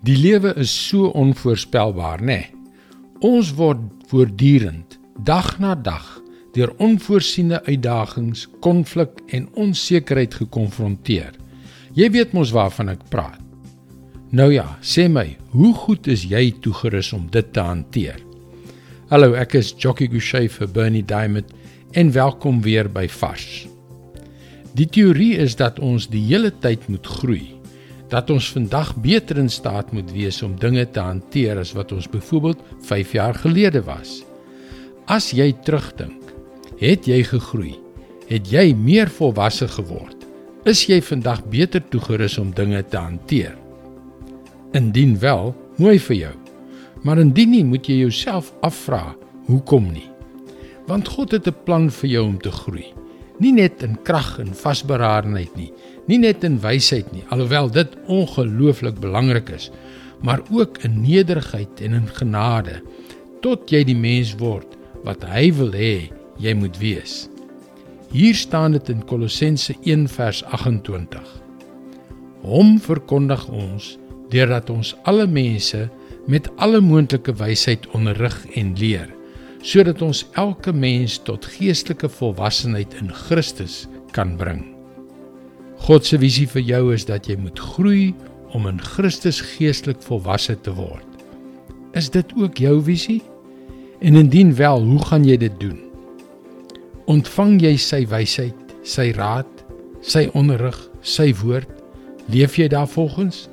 Die lewe is so onvoorspelbaar, né? Nee? Ons word voortdurend, dag na dag, deur onvoorsiene uitdagings, konflik en onsekerheid gekonfronteer. Jy weet mos waarvan ek praat. Nou ja, sê my, hoe goed is jy toegerus om dit te hanteer? Hallo, ek is Jockey Gouchee vir Bernie Diamond en welkom weer by Fas. Die teorie is dat ons die hele tyd moet groei dat ons vandag beter in staat moet wees om dinge te hanteer as wat ons byvoorbeeld 5 jaar gelede was. As jy terugdink, het jy gegroei? Het jy meer volwasse geword? Is jy vandag beter toegerus om dinge te hanteer? Indien wel, mooi vir jou. Maar indien nie, moet jy jouself afvra, hoekom nie? Want God het 'n plan vir jou om te groei nie net in krag en vasberadenheid nie, nie net in wysheid nie, alhoewel dit ongelooflik belangrik is, maar ook in nederigheid en in genade tot jy die mens word wat hy wil hê jy moet wees. Hier staan dit in Kolossense 1 vers 28. Hom verkondig ons deurdat ons alle mense met alle moontlike wysheid onderrig en leer sodat ons elke mens tot geestelike volwassenheid in Christus kan bring. God se visie vir jou is dat jy moet groei om in Christus geestelik volwasse te word. Is dit ook jou visie? En indien wel, hoe gaan jy dit doen? Ontvang jy sy wysheid, sy raad, sy onderrig, sy woord? Leef jy daarvolgens?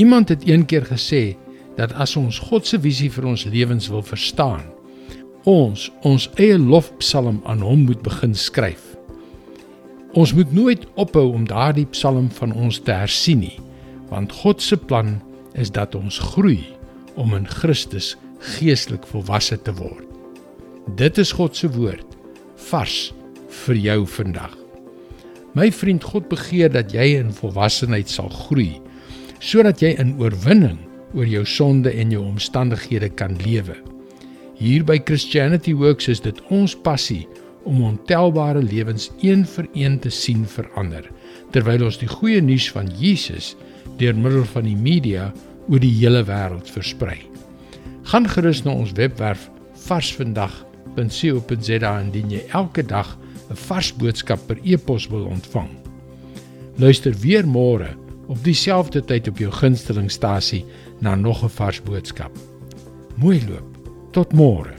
Iemand het eendag gesê dat as ons God se visie vir ons lewens wil verstaan, ons ons eie lofpsalm aan hom moet begin skryf. Ons moet nooit ophou om daardie psalm van ons te hersien nie, want God se plan is dat ons groei om in Christus geestelik volwasse te word. Dit is God se woord vars vir jou vandag. My vriend, God begeer dat jy in volwassenheid sal groei sodat jy in oorwinning oor jou sonde en jou omstandighede kan lewe. Hier by Christianity Works is dit ons passie om ontelbare lewens een vir een te sien verander terwyl ons die goeie nuus van Jesus deur middel van die media oor die hele wêreld versprei. Gaan gerus na ons webwerf varsvandag.co.za indien jy elke dag 'n vars boodskap per e-pos wil ontvang. Luister weer môre op dieselfde tyd op jou gunstelingstasie na nog 'n vars boodskap. Mooi loop. Tot môre.